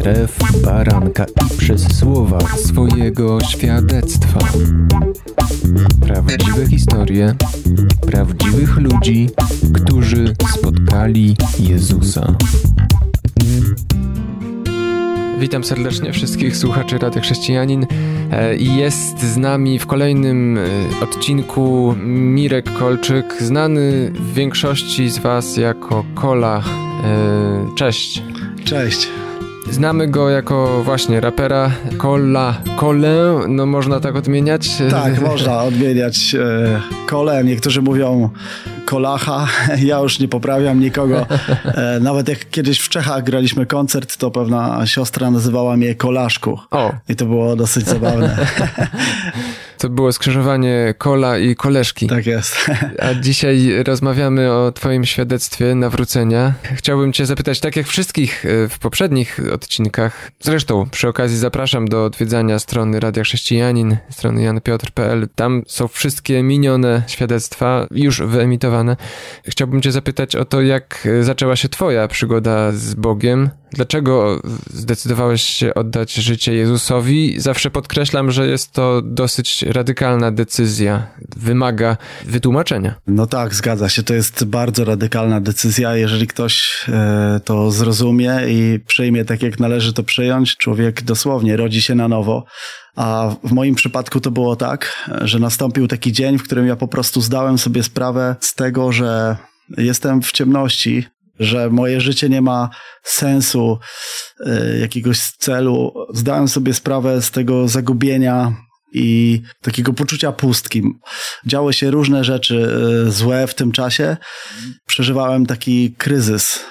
krew baranka i przez słowa swojego świadectwa. Prawdziwe historie prawdziwych ludzi, którzy spotkali Jezusa. Witam serdecznie wszystkich słuchaczy Rady Chrześcijanin. E, jest z nami w kolejnym e, odcinku Mirek Kolczyk, znany w większości z Was jako Kola. E, cześć. Cześć. Znamy go jako właśnie rapera Kola, Kolę, no można tak odmieniać? Tak, można odmieniać Kolę. Niektórzy mówią Kolacha. Ja już nie poprawiam nikogo. Nawet jak kiedyś w Czechach graliśmy koncert, to pewna siostra nazywała mnie Kolaszku. O. I to było dosyć zabawne. To było skrzyżowanie kola i koleżki. Tak jest. A dzisiaj rozmawiamy o Twoim świadectwie nawrócenia. Chciałbym Cię zapytać, tak jak wszystkich e, w poprzednich odcinkach, zresztą przy okazji zapraszam do odwiedzania strony Radia Chrześcijanin, strony janpiotr.pl. Tam są wszystkie minione świadectwa, już wyemitowane. Chciałbym Cię zapytać o to, jak zaczęła się Twoja przygoda z Bogiem. Dlaczego zdecydowałeś się oddać życie Jezusowi? Zawsze podkreślam, że jest to dosyć radykalna decyzja, wymaga wytłumaczenia. No tak, zgadza się. To jest bardzo radykalna decyzja. Jeżeli ktoś e, to zrozumie i przyjmie tak, jak należy to przyjąć, człowiek dosłownie rodzi się na nowo. A w moim przypadku to było tak, że nastąpił taki dzień, w którym ja po prostu zdałem sobie sprawę z tego, że jestem w ciemności, że moje życie nie ma sensu, e, jakiegoś celu. Zdałem sobie sprawę z tego zagubienia, i takiego poczucia pustki. Działy się różne rzeczy e, złe w tym czasie. Przeżywałem taki kryzys.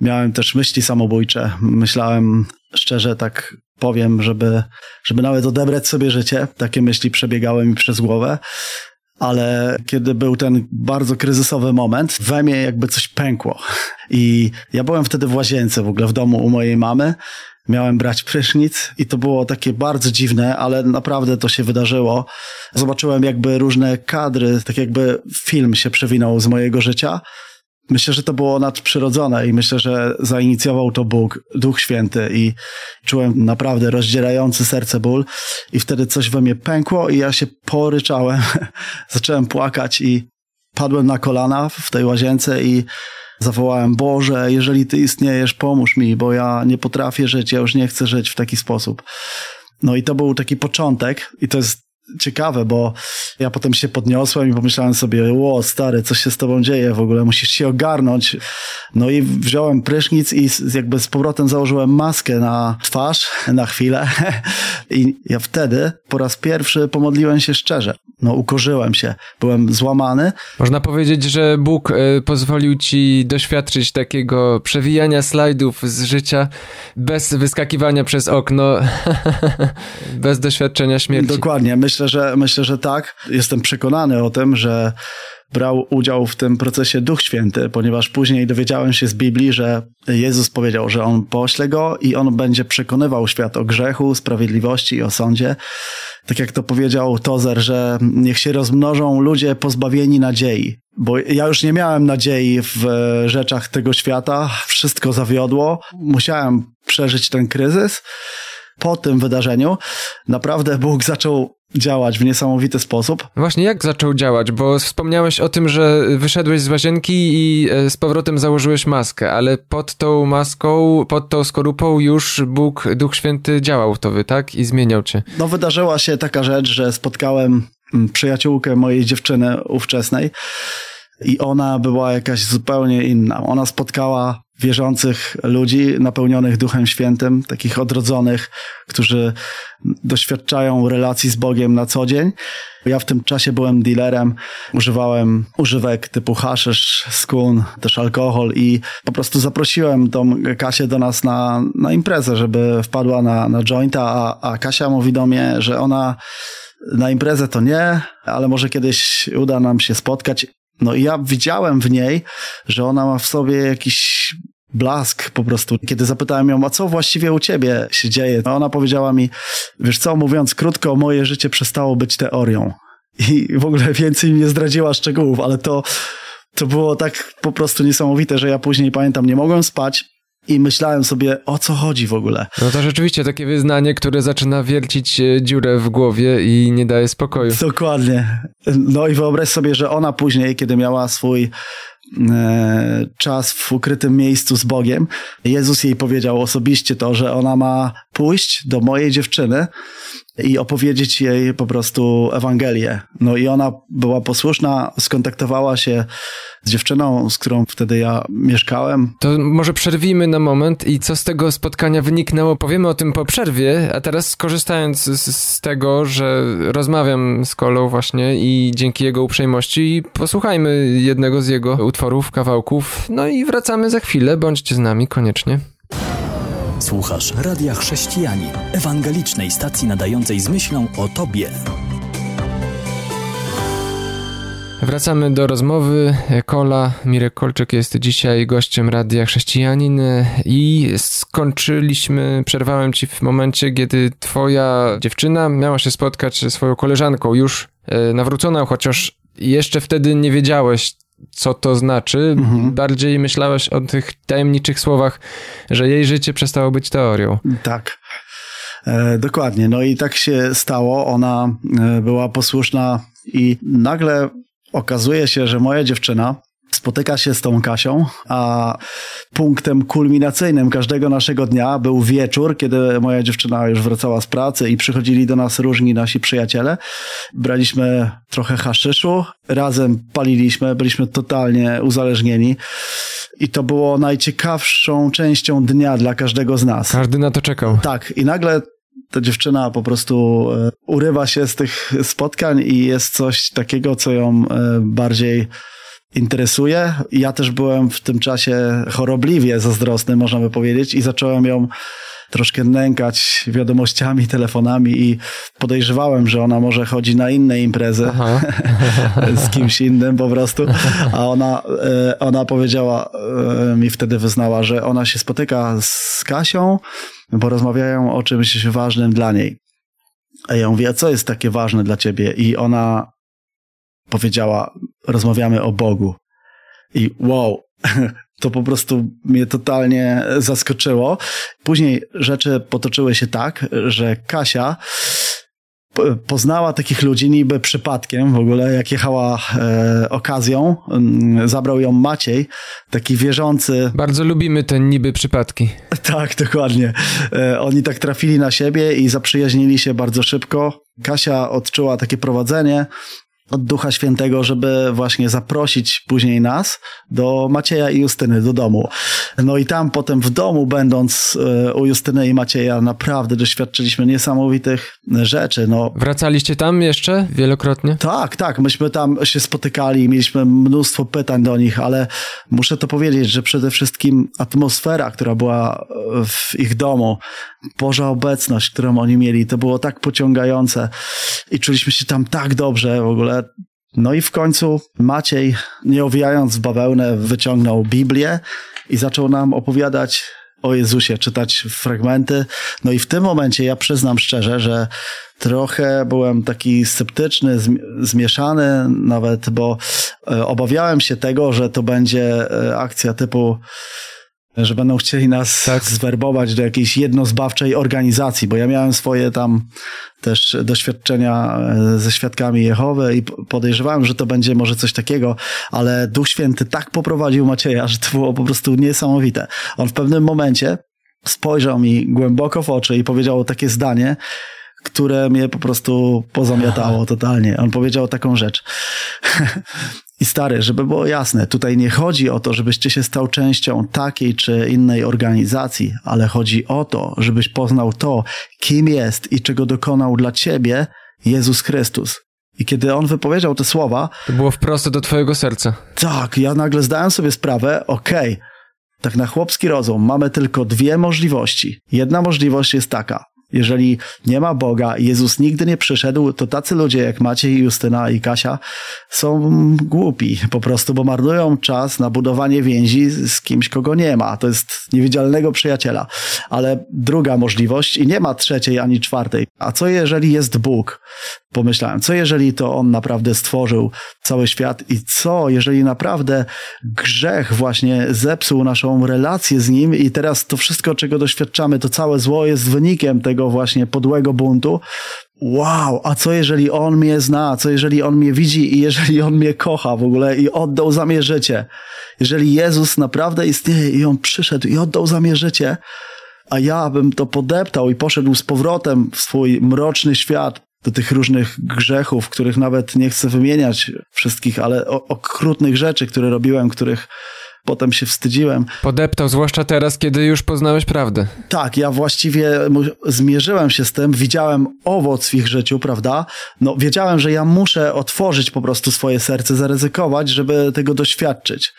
Miałem też myśli samobójcze. Myślałem szczerze, tak powiem, żeby, żeby nawet odebrać sobie życie. Takie myśli przebiegały mi przez głowę. Ale kiedy był ten bardzo kryzysowy moment, we mnie jakby coś pękło. I ja byłem wtedy w łazience w ogóle w domu u mojej mamy miałem brać prysznic i to było takie bardzo dziwne, ale naprawdę to się wydarzyło. Zobaczyłem jakby różne kadry, tak jakby film się przewinął z mojego życia. Myślę, że to było nadprzyrodzone i myślę, że zainicjował to Bóg, Duch Święty i czułem naprawdę rozdzierający serce ból i wtedy coś we mnie pękło i ja się poryczałem, zacząłem płakać i padłem na kolana w tej łazience i zawołałem, Boże, jeżeli Ty istniejesz, pomóż mi, bo ja nie potrafię żyć, ja już nie chcę żyć w taki sposób. No i to był taki początek i to jest ciekawe, bo ja potem się podniosłem i pomyślałem sobie, ło stary, co się z tobą dzieje w ogóle, musisz się ogarnąć. No i wziąłem prysznic i jakby z powrotem założyłem maskę na twarz na chwilę i ja wtedy po raz pierwszy pomodliłem się szczerze. No ukorzyłem się, byłem złamany. Można powiedzieć, że Bóg y, pozwolił ci doświadczyć takiego przewijania slajdów z życia bez wyskakiwania przez okno, bez doświadczenia śmierci. Dokładnie, myślę, Myślę, że myślę, że tak. Jestem przekonany o tym, że brał udział w tym procesie Duch Święty, ponieważ później dowiedziałem się z Biblii, że Jezus powiedział, że On pośle Go i On będzie przekonywał świat o grzechu, sprawiedliwości i o sądzie. Tak jak to powiedział Tozer, że niech się rozmnożą ludzie pozbawieni nadziei. Bo ja już nie miałem nadziei w rzeczach tego świata, wszystko zawiodło, musiałem przeżyć ten kryzys po tym wydarzeniu naprawdę Bóg zaczął działać w niesamowity sposób. Właśnie jak zaczął działać? Bo wspomniałeś o tym, że wyszedłeś z łazienki i e, z powrotem założyłeś maskę, ale pod tą maską, pod tą skorupą już Bóg, Duch Święty działał w tobie, tak? I zmieniał cię. No wydarzyła się taka rzecz, że spotkałem mm, przyjaciółkę mojej dziewczyny ówczesnej i ona była jakaś zupełnie inna. Ona spotkała wierzących ludzi napełnionych Duchem Świętym, takich odrodzonych, którzy doświadczają relacji z Bogiem na co dzień. Ja w tym czasie byłem dealerem, używałem używek typu haszysz, skun, też alkohol i po prostu zaprosiłem tą Kasię do nas na, na imprezę, żeby wpadła na, na jointa, a, a Kasia mówi do mnie, że ona na imprezę to nie, ale może kiedyś uda nam się spotkać. No i ja widziałem w niej, że ona ma w sobie jakiś blask po prostu. Kiedy zapytałem ją, a co właściwie u ciebie się dzieje, no ona powiedziała mi, wiesz co, mówiąc krótko, moje życie przestało być teorią. I w ogóle więcej mi nie zdradziła szczegółów, ale to, to było tak po prostu niesamowite, że ja później pamiętam, nie mogłem spać. i myślałem sobie, o co chodzi w ogóle. No to rzeczywiście takie wyznanie, które zaczyna wiercić e, dziurę w głowie i nie daje spokoju. Dokładnie. No i wyobraź sobie, że ona później, kiedy miała swój czas w ukrytym miejscu z Bogiem, Jezus jej powiedział osobiście to, że ona ma pójść do mojej dziewczyny i opowiedzieć jej po prostu Ewangelię. No i ona była posłuszna, skontaktowała się z dziewczyną, z którą wtedy ja mieszkałem. To może przerwijmy na moment i co z tego spotkania wyniknęło, powiemy o tym po przerwie, a teraz skorzystając z, z tego, że rozmawiam z Kolą właśnie i dzięki jego uprzejmości posłuchajmy jednego z jego utworów, kawałków, no i wracamy za chwilę, bądźcie z nami koniecznie. Słuchasz Radia Chrześcijanin, ewangelicznej stacji nadającej z myślą o Tobie. Wracamy do rozmowy. Kola, Mirek Kolczyk jest dzisiaj gościem Radia Chrześcijanin i skończyliśmy, przerwałem ci w momencie, kiedy twoja dziewczyna miała się spotkać ze swoją koleżanką, już e, nawróconą, chociaż jeszcze wtedy nie wiedziałeś, co to znaczy. Mhm. Bardziej myślałeś o tych tajemniczych słowach, że jej życie przestało być teorią. Tak. E, dokładnie. No i tak się stało. Ona e, była posłuszna i nagle okazuje się, że moja dziewczyna spotyka się z tą Kasią, a punktem kulminacyjnym każdego naszego dnia był wieczór, kiedy moja dziewczyna już wracała z pracy i przychodzili do nas różni nasi przyjaciele. Braliśmy trochę haszyszu, razem paliliśmy, byliśmy totalnie uzależnieni. I to było najciekawszą częścią dnia dla każdego z nas. Każdy na to czekał. Tak, i nagle ta dziewczyna po prostu e, urywa się z tych spotkań i jest coś takiego, co ją e, bardziej interesuje. Ja też byłem w tym czasie chorobliwie zazdrosny, można by powiedzieć, i zacząłem ją troszkę nękać wiadomościami, telefonami i podejrzewałem, że ona może chodzi na inne imprezy z kimś innym po prostu, a ona, e, ona powiedziała, mi wtedy wyznała, że ona się spotyka z Kasią, bo rozmawiają o czymś ważnym dla niej. A ja mówię, a co jest takie ważne dla ciebie? I ona powiedziała, rozmawiamy o Bogu. I wow, to po prostu mnie totalnie zaskoczyło. Później rzeczy potoczyły się tak, że Kasia poznała takich ludzi niby przypadkiem w ogóle, jak jechała e, okazją. Mm, zabrał ją Maciej, taki wierzący. Bardzo lubimy te niby przypadki. Tak, dokładnie. E, oni tak trafili na siebie i zaprzyjaźnili się bardzo szybko. Kasia odczuła takie prowadzenie od Ducha Świętego, żeby właśnie zaprosić później nas do Macieja i Justyny do domu. No i tam potem w domu, będąc e, u Justyny i Macieja, naprawdę doświadczyliśmy niesamowitych rzeczy. No. Wracaliście tam jeszcze wielokrotnie? Tak, tak. Myśmy tam się spotykali, mieliśmy mnóstwo pytań do nich, ale muszę to powiedzieć, że przede wszystkim atmosfera, która była w ich domu, Boża obecność, którą oni mieli, to było tak pociągające i czuliśmy się tam tak dobrze w ogóle. No i w końcu Maciej, nie owijając w bawełnę, wyciągnął Biblię i zaczął nam opowiadać o Jezusie, czytać fragmenty. No i w tym momencie ja przyznam szczerze, że trochę byłem taki sceptyczny, zmieszany nawet, bo e, obawiałem się tego, że to będzie e, akcja typu że będą chcieli nas tak. zwerbować do jakiejś jednozbawczej organizacji, bo ja miałem swoje tam też doświadczenia e, ze świadkami Jehowy i podejrzewałem, że to będzie może coś takiego, ale Duch Święty tak poprowadził Macieja, że to było po prostu niesamowite. On w pewnym momencie spojrzał mi głęboko w oczy i powiedział takie zdanie, które mnie po prostu pozamiatało totalnie. On powiedział taką rzecz. I stary, żeby było jasne, tutaj nie chodzi o to, żebyś ty się stał częścią takiej czy innej organizacji, ale chodzi o to, żebyś poznał to, kim jest i czego dokonał dla ciebie Jezus Chrystus. I kiedy on wypowiedział te słowa. To było wprost do twojego serca. Tak, ja nagle zdałem sobie sprawę, okej, okay, tak na chłopski rozum mamy tylko dwie możliwości. Jedna możliwość jest taka: jeżeli nie ma Boga Jezus nigdy nie przyszedł, to tacy ludzie jak Maciej, Justyna i Kasia są głupi po prostu, bo marnują czas na budowanie więzi z kimś, kogo nie ma. To jest niewidzialnego przyjaciela. Ale druga możliwość i nie ma trzeciej ani czwartej. A co jeżeli jest Bóg? Pomyślałem, co jeżeli to on naprawdę stworzył cały świat i co jeżeli naprawdę grzech właśnie zepsuł naszą relację z nim i teraz to wszystko, czego doświadczamy, to całe zło jest wynikiem tego właśnie podłego buntu. Wow, a co jeżeli on mnie zna, co jeżeli on mnie widzi i jeżeli on mnie kocha w ogóle i oddał za mnie życie? Jeżeli Jezus naprawdę istnieje i on przyszedł i oddał za mnie życie, a ja bym to podeptał i poszedł z powrotem w swój mroczny świat, do tych różnych grzechów, których nawet nie chcę wymieniać wszystkich, ale okrutnych rzeczy, które robiłem, których potem się wstydziłem. Podeptał, zwłaszcza teraz, kiedy już poznałeś prawdę. Tak, ja właściwie zmierzyłem się z tym, widziałem owoc w ich życiu, prawda? No, wiedziałem, że ja muszę otworzyć po prostu swoje serce, zaryzykować, żeby tego doświadczyć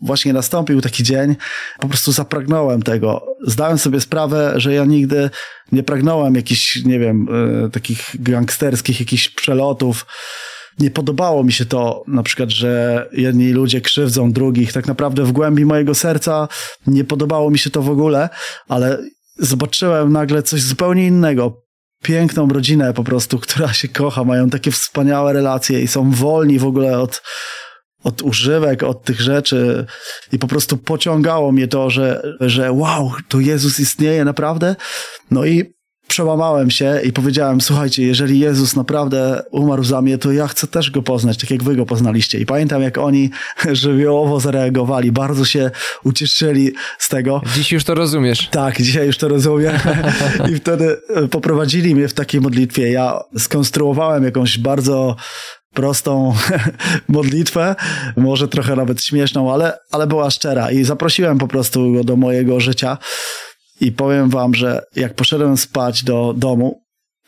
właśnie nastąpił taki dzień, po prostu zapragnąłem tego. Zdałem sobie sprawę, że ja nigdy nie pragnąłem jakichś, nie wiem, y, takich gangsterskich, jakichś przelotów. Nie podobało mi się to, na przykład, że jedni ludzie krzywdzą drugich. Tak naprawdę w głębi mojego serca nie podobało mi się to w ogóle, ale zobaczyłem nagle coś zupełnie innego piękną rodzinę po prostu, która się kocha, mają takie wspaniałe relacje i są wolni w ogóle od, od używek, od tych rzeczy i po prostu pociągało mnie to, że, że wow, to Jezus istnieje naprawdę. No i przełamałem się i powiedziałem, słuchajcie, jeżeli Jezus naprawdę umarł za mnie, to ja chcę też Go poznać, tak jak Wy Go poznaliście. I pamiętam, jak oni żywiołowo zareagowali, bardzo się ucieszyli z tego. Dziś już to rozumiesz. Tak, dzisiaj już to rozumiem. I wtedy poprowadzili mnie w takiej modlitwie. Ja skonstruowałem jakąś bardzo prostą modlitwę, może trochę nawet śmieszną, ale, ale była szczera i zaprosiłem po prostu go do mojego życia i powiem wam, że jak poszedłem spać do domu,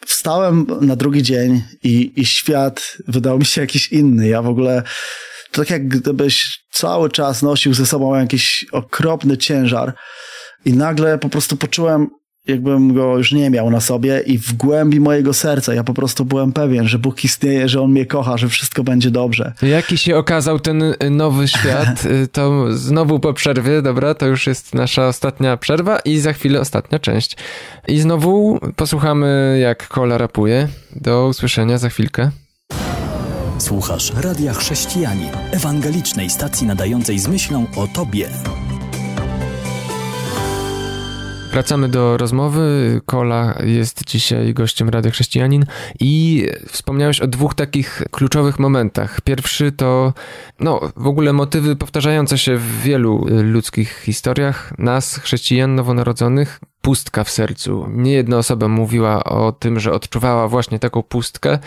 wstałem na drugi dzień i, i świat wydał mi się jakiś inny. Ja w ogóle to tak jak gdybyś cały czas nosił ze sobą jakiś okropny ciężar i nagle po prostu poczułem jakbym go już nie miał na sobie i w głębi mojego serca ja po prostu byłem pewien, że Bóg istnieje, że On mnie kocha, że wszystko będzie dobrze. Jaki się okazał ten y, nowy świat, y, to znowu po przerwie, dobra, to już jest nasza ostatnia przerwa i za chwilę ostatnia część. I znowu posłuchamy jak Kola rapuje. Do usłyszenia za chwilkę. Słuchasz Radia Chrześcijani, ewangelicznej stacji nadającej z myślą o Tobie. Wracamy do rozmowy. Kola jest dzisiaj gościem Rady Chrześcijanin i wspomniałeś o dwóch takich kluczowych momentach. Pierwszy to no, w ogóle motywy powtarzające się w wielu ludzkich historiach nas, chrześcijan nowonarodzonych, pustka w sercu. Nie jedna osoba mówiła o tym, że odczuwała właśnie taką pustkę.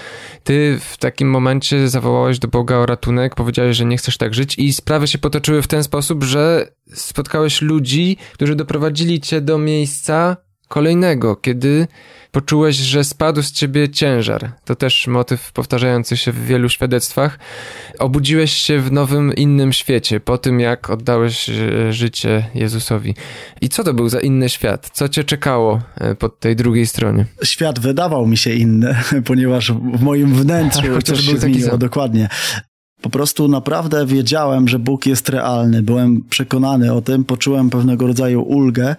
Ty w takim momencie zawołałeś do Boga o ratunek, powiedziałeś, że nie chcesz tak żyć i sprawy się potoczyły w ten sposób, że spotkałeś ludzi, którzy doprowadzili cię do miejsca kolejnego, kiedy poczułeś, że spadł z ciebie ciężar. To też motyw powtarzający się w wielu świadectwach. Obudziłeś się w nowym, innym świecie po tym, jak oddałeś e, życie Jezusowi. I co to był za inny świat? Co cię czekało e, po tej drugiej stronie? Świat wydawał mi się inny, ponieważ w moim wnętrzu coś się zmieniło, dokładnie. Po prostu naprawdę wiedziałem, że Bóg jest realny. Byłem przekonany o tym, poczułem pewnego rodzaju ulgę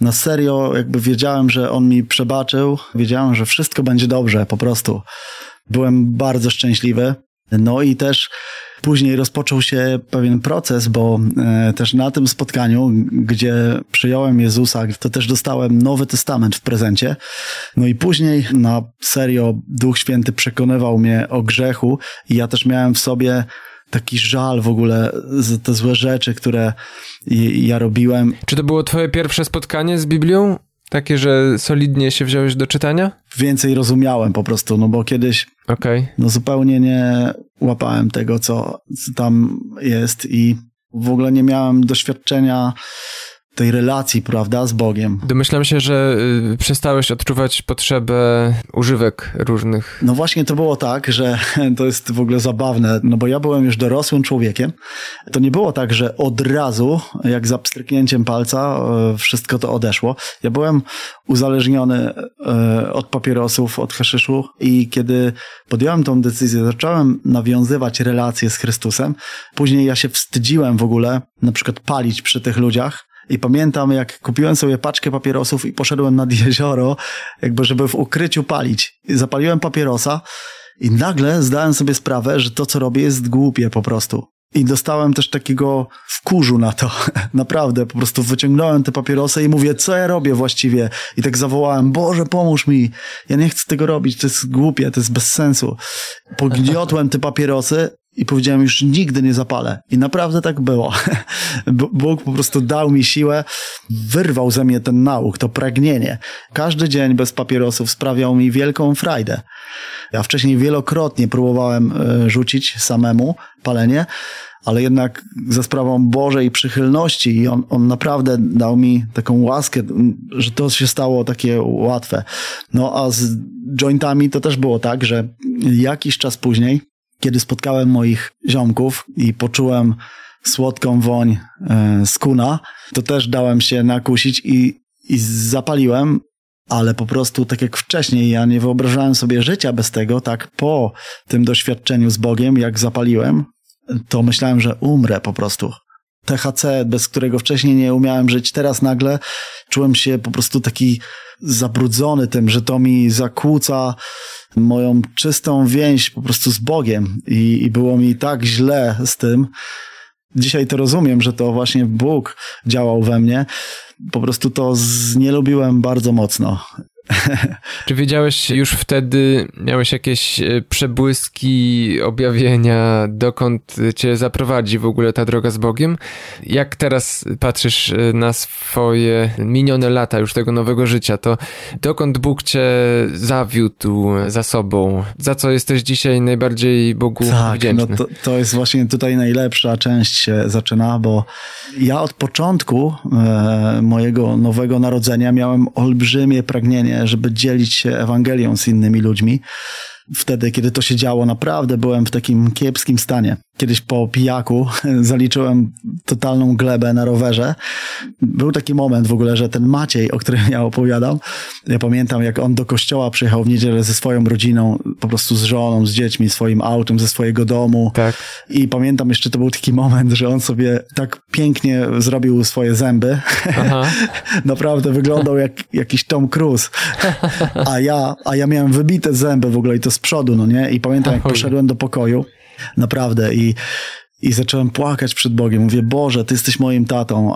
na serio jakby wiedziałem, że on mi przebaczył, wiedziałem, że wszystko będzie dobrze, po prostu. Byłem bardzo szczęśliwy. No i też później rozpoczął się pewien proces, bo e, też na tym spotkaniu, gdzie przyjąłem Jezusa, to też dostałem Nowy Testament w prezencie. No i później na serio Duch Święty przekonywał mnie o grzechu i ja też miałem w sobie taki żal w ogóle za te złe rzeczy, które ja robiłem. Czy to było twoje pierwsze spotkanie z Biblią? Takie, że solidnie się wziąłeś do czytania? Więcej rozumiałem po prostu, no bo kiedyś okay. no zupełnie nie łapałem tego, co, co tam jest i w ogóle nie miałem doświadczenia tej relacji, prawda, z Bogiem. Domyślam się, że y, przestałeś odczuwać potrzebę używek różnych. No właśnie to było tak, że to jest w ogóle zabawne, no bo ja byłem już dorosłym człowiekiem. To nie było tak, że od razu, jak za pstryknięciem palca, y, wszystko to odeszło. Ja byłem uzależniony y, od papierosów, od haszyszu i kiedy podjąłem tą decyzję, zacząłem nawiązywać relacje z Chrystusem. Później ja się wstydziłem w ogóle, na przykład palić przy tych ludziach, I pamiętam, jak kupiłem sobie paczkę papierosów i poszedłem nad jezioro, jakby żeby w ukryciu palić. I zapaliłem papierosa i nagle zdałem sobie sprawę, że to, co robię, jest głupie po prostu. I dostałem też takiego wkurzu na to. Naprawdę, po prostu wyciągnąłem te papierosy i mówię, co ja robię właściwie? I tak zawołałem, Boże, pomóż mi. Ja nie chcę tego robić, to jest głupie, to jest bez sensu. Pogniotłem te papierosy i powiedziałem, już nigdy nie zapalę. I naprawdę tak było. Bóg po prostu dał mi siłę, wyrwał ze mnie ten nauk, to pragnienie. Każdy dzień bez papierosów sprawiał mi wielką frajdę. Ja wcześniej wielokrotnie próbowałem e, rzucić samemu palenie, ale jednak za sprawą Bożej przychylności i on, on naprawdę dał mi taką łaskę, że to się stało takie łatwe. No a z jointami to też było tak, że jakiś czas później kiedy spotkałem moich ziomków i poczułem słodką woń e, skuna, to też dałem się nakusić i, i zapaliłem, ale po prostu tak jak wcześniej, ja nie wyobrażałem sobie życia bez tego, tak po tym doświadczeniu z Bogiem, jak zapaliłem, to myślałem, że umrę po prostu. THC, bez którego wcześniej nie umiałem żyć, teraz nagle czułem się po prostu taki zabrudzony tym, że to mi zakłóca moją czystą więź po prostu z Bogiem i, i było mi tak źle z tym. Dzisiaj to rozumiem, że to właśnie Bóg działał we mnie. Po prostu to znielubiłem bardzo mocno. Czy wiedziałeś już wtedy, miałeś jakieś e, przebłyski, objawienia, dokąd cię zaprowadzi w ogóle ta droga z Bogiem? Jak teraz patrzysz e, na swoje minione lata już tego nowego życia, to dokąd Bóg cię zawiódł za sobą? Za co jesteś dzisiaj najbardziej Bogu tak, wdzięczny? No to, to jest właśnie tutaj najlepsza część się zaczyna, bo ja od początku e, mojego nowego narodzenia miałem olbrzymie pragnienie żeby dzielić się Ewangelią z innymi ludźmi. Wtedy, kiedy to się działo, naprawdę byłem w takim kiepskim stanie. Kiedyś po pijaku zaliczyłem totalną glebę na rowerze. Był taki moment w ogóle, że ten Maciej, o którym ja opowiadam, ja pamiętam, jak on do kościoła przyjechał w niedzielę ze swoją rodziną, po prostu z żoną, z dziećmi, swoim autem, ze swojego domu. Tak. I pamiętam jeszcze, to był taki moment, że on sobie tak pięknie zrobił swoje zęby. Naprawdę wyglądał jak jakiś Tom Cruise. A ja, a ja miałem wybite zęby w ogóle i to z przodu, no nie? I pamiętam, jak poszedłem do pokoju, naprawdę, i i zacząłem płakać przed Bogiem. Mówię, Boże, Ty jesteś moim tatą,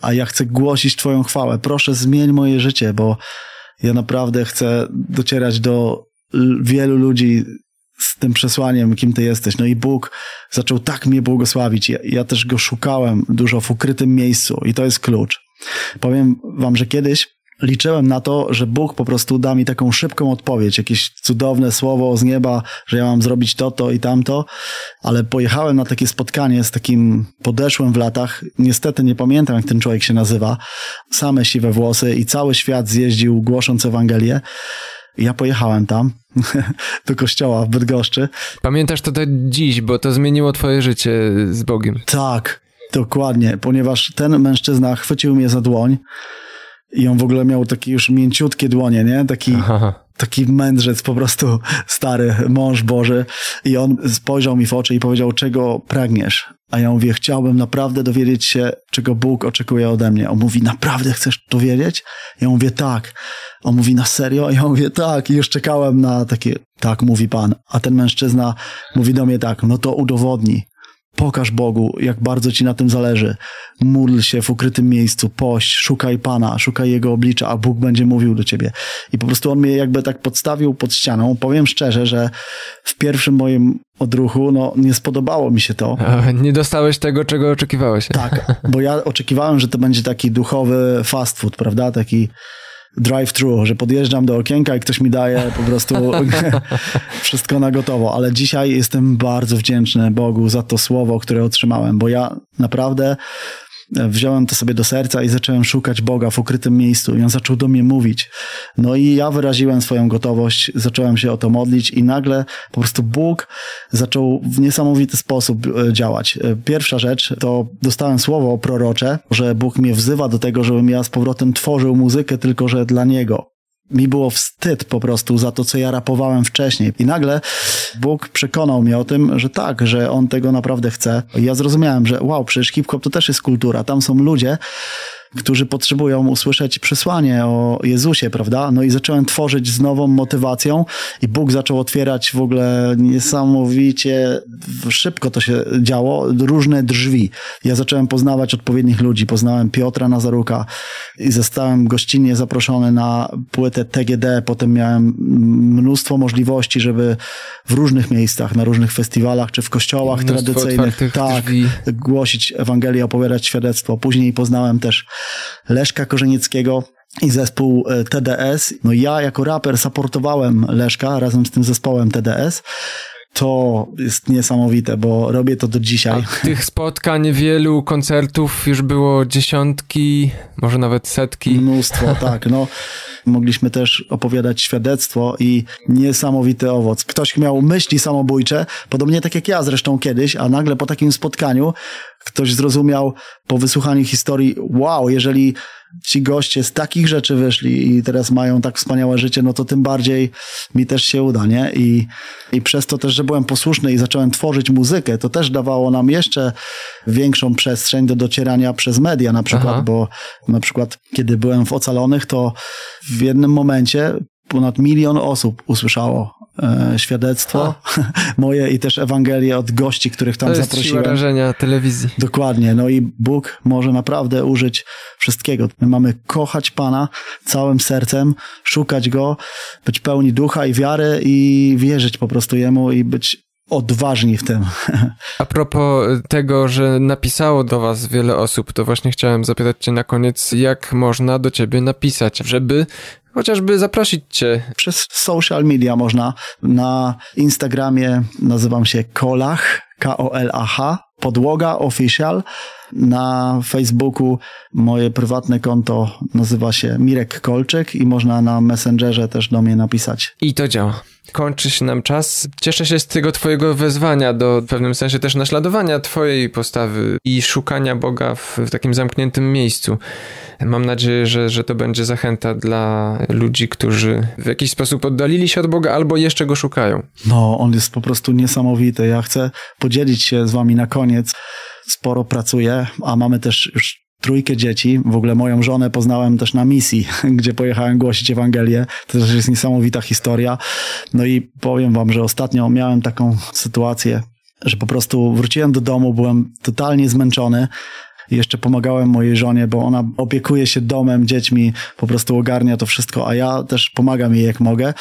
a ja chcę głosić Twoją chwałę. Proszę, zmień moje życie, bo ja naprawdę chcę docierać do wielu ludzi z tym przesłaniem, kim Ty jesteś. No i Bóg zaczął tak mnie błogosławić. Ja, ja też Go szukałem dużo w ukrytym miejscu i to jest klucz. Powiem Wam, że kiedyś liczyłem na to, że Bóg po prostu da mi taką szybką odpowiedź, jakieś cudowne słowo z nieba, że ja mam zrobić to, to i tamto, ale pojechałem na takie spotkanie z takim podeszłym w latach, niestety nie pamiętam jak ten człowiek się nazywa, same siwe włosy i cały świat zjeździł głosząc Ewangelię. Ja pojechałem tam do kościoła w Bydgoszczy. Pamiętasz to do dziś, bo to zmieniło twoje życie z Bogiem. Tak, dokładnie, ponieważ ten mężczyzna chwycił mnie za dłoń, i on w ogóle miał takie już mięciutkie dłonie, nie? Taki, taki mędrzec po prostu, stary mąż Boży. I on spojrzał mi w oczy i powiedział, czego pragniesz? A ja mówię, chciałbym naprawdę dowiedzieć się, czego Bóg oczekuje ode mnie. On mówi, naprawdę chcesz to wiedzieć? Ja mówię, tak. On mówi, na serio? Ja mówię, tak. I już czekałem na takie, tak, mówi Pan. A ten mężczyzna mówi do mnie tak, no to udowodni. Pokaż Bogu, jak bardzo ci na tym zależy. Módl się w ukrytym miejscu, pość, szukaj Pana, szukaj Jego oblicza, a Bóg będzie mówił do ciebie. I po prostu on mnie jakby tak podstawił pod ścianą. Powiem szczerze, że w pierwszym moim odruchu, no nie spodobało mi się to. nie dostałeś tego, czego oczekiwałeś. Tak, bo ja oczekiwałem, że to będzie taki duchowy fast food, prawda? Taki drive-thru, że podjeżdżam do okienka i ktoś mi daje po prostu wszystko na gotowo. Ale dzisiaj jestem bardzo wdzięczny Bogu za to słowo, które otrzymałem, bo ja naprawdę wziąłem to sobie do serca i zacząłem szukać Boga w ukrytym miejscu i on zaczął do mnie mówić. No i ja wyraziłem swoją gotowość, zacząłem się o to modlić i nagle po prostu Bóg zaczął w niesamowity sposób e, działać. E, pierwsza rzecz to dostałem słowo prorocze, że Bóg mnie wzywa do tego, żebym ja z powrotem tworzył muzykę tylko, że dla Niego. Mi było wstyd po prostu za to, co ja rapowałem wcześniej. I nagle Bóg przekonał mnie o tym, że tak, że On tego naprawdę chce. I ja zrozumiałem, że wow, przecież hip-hop to też jest kultura. Tam są ludzie, którzy potrzebują usłyszeć przesłanie o Jezusie, prawda? No i zacząłem tworzyć z nową motywacją i Bóg zaczął otwierać w ogóle niesamowicie szybko to się działo, różne drzwi. Ja zacząłem poznawać odpowiednich ludzi. Poznałem Piotra Nazaruka i zostałem gościnnie zaproszony na płytę TGD. Potem miałem mnóstwo możliwości, żeby w różnych miejscach, na różnych festiwalach czy w kościołach tradycyjnych tak, drzwi. głosić Ewangelię, opowiadać świadectwo. Później poznałem też Leszka Korzenieckiego i zespół e, TDS. No ja jako raper supportowałem Leszka razem z tym zespołem TDS. To jest niesamowite, bo robię to do dzisiaj. A tych spotkań, wielu koncertów już było dziesiątki, może nawet setki. Mnóstwo, tak. No, mogliśmy też opowiadać świadectwo i niesamowity owoc. Ktoś miał myśli samobójcze, podobnie tak jak ja zresztą kiedyś, a nagle po takim spotkaniu ktoś zrozumiał po wysłuchaniu historii, wow, jeżeli ci goście z takich rzeczy wyszli i teraz mają tak wspaniałe życie, no to tym bardziej mi też się uda, nie? I, i przez to też, że byłem posłuszny i zacząłem tworzyć muzykę, to też dawało nam jeszcze większą przestrzeń do docierania przez media na przykład, Aha. bo na przykład kiedy byłem w Ocalonych, to w jednym momencie ponad milion osób usłyszało e, świadectwo moje i też Ewangelię od gości, których tam To jest zaprosiłem. rażenia telewizji. Dokładnie. No i Bóg może naprawdę użyć wszystkiego. My mamy kochać Pana całym sercem, szukać Go, być pełni ducha i wiary i wierzyć po prostu Jemu i być odważni w tym. A propos tego, że napisało do was wiele osób, to właśnie chciałem zapytać cię na koniec, jak można do ciebie napisać, żeby chociażby zaprosić cię. Przez social media można. Na Instagramie nazywam się Kolach, K-O-L-A-H, Podłoga Official. Na Facebooku moje prywatne konto nazywa się Mirek Kolczyk i można na Messengerze też do mnie napisać. I to działa. Kończy się nam czas. Cieszę się z tego twojego wezwania do w pewnym sensie też naśladowania twojej postawy i szukania Boga w, w takim zamkniętym miejscu. Mam nadzieję, że, że to będzie zachęta dla ludzi, którzy w jakiś sposób oddalili się od Boga albo jeszcze go szukają. No, on jest po prostu niesamowity. Ja chcę podzielić się z wami na koniec. Sporo pracuję, a mamy też już trójkę dzieci. W ogóle moją żonę poznałem też na misji, gdzie pojechałem głosić Ewangelię. To też jest niesamowita historia. No i powiem wam, że ostatnio miałem taką sytuację, że po prostu wróciłem do domu, byłem totalnie zmęczony. Jeszcze pomagałem mojej żonie, bo ona opiekuje się domem, dziećmi, po prostu ogarnia to wszystko, a ja też pomagam jej jak mogę.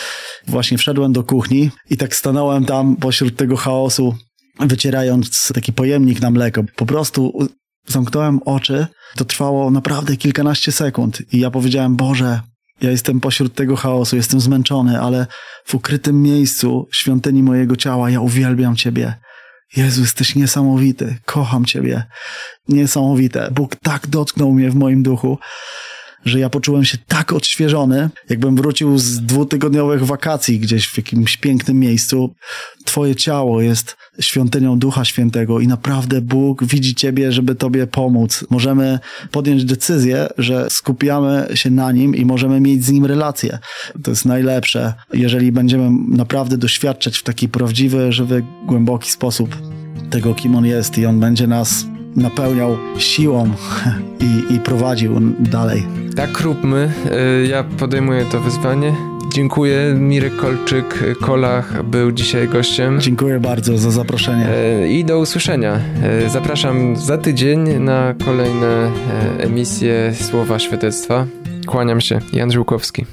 Właśnie wszedłem do kuchni i tak stanąłem tam pośród tego chaosu, wycierając taki pojemnik na mleko. Po prostu zamknąłem oczy. To trwało naprawdę kilkanaście sekund i ja powiedziałem, Boże, ja jestem pośród tego chaosu, jestem zmęczony, ale w ukrytym miejscu świątyni mojego ciała ja uwielbiam Ciebie. Jezu, jesteś niesamowity, kocham Ciebie. Niesamowite. Bóg tak dotknął mnie w moim duchu, że ja poczułem się tak odświeżony, jakbym wrócił z dwutygodniowych wakacji gdzieś w jakimś pięknym miejscu. Twoje ciało jest świątynią Ducha Świętego i naprawdę Bóg widzi Ciebie, żeby Tobie pomóc. Możemy podjąć decyzję, że skupiamy się na Nim i możemy mieć z Nim relację. To jest najlepsze, jeżeli będziemy naprawdę doświadczać w taki prawdziwy, żywy, głęboki sposób tego, kim On jest i On będzie nas napełniał siłą i, i prowadził dalej. Tak róbmy. Y, Ja podejmuję to wyzwanie. Dziękuję. Mirek Kolczyk, Kolach był dzisiaj gościem. Dziękuję bardzo za zaproszenie. Y, I do usłyszenia. Y, Zapraszam za tydzień na kolejne emisje Słowa Świadectwa. Kłaniam się. Jan Żółkowski.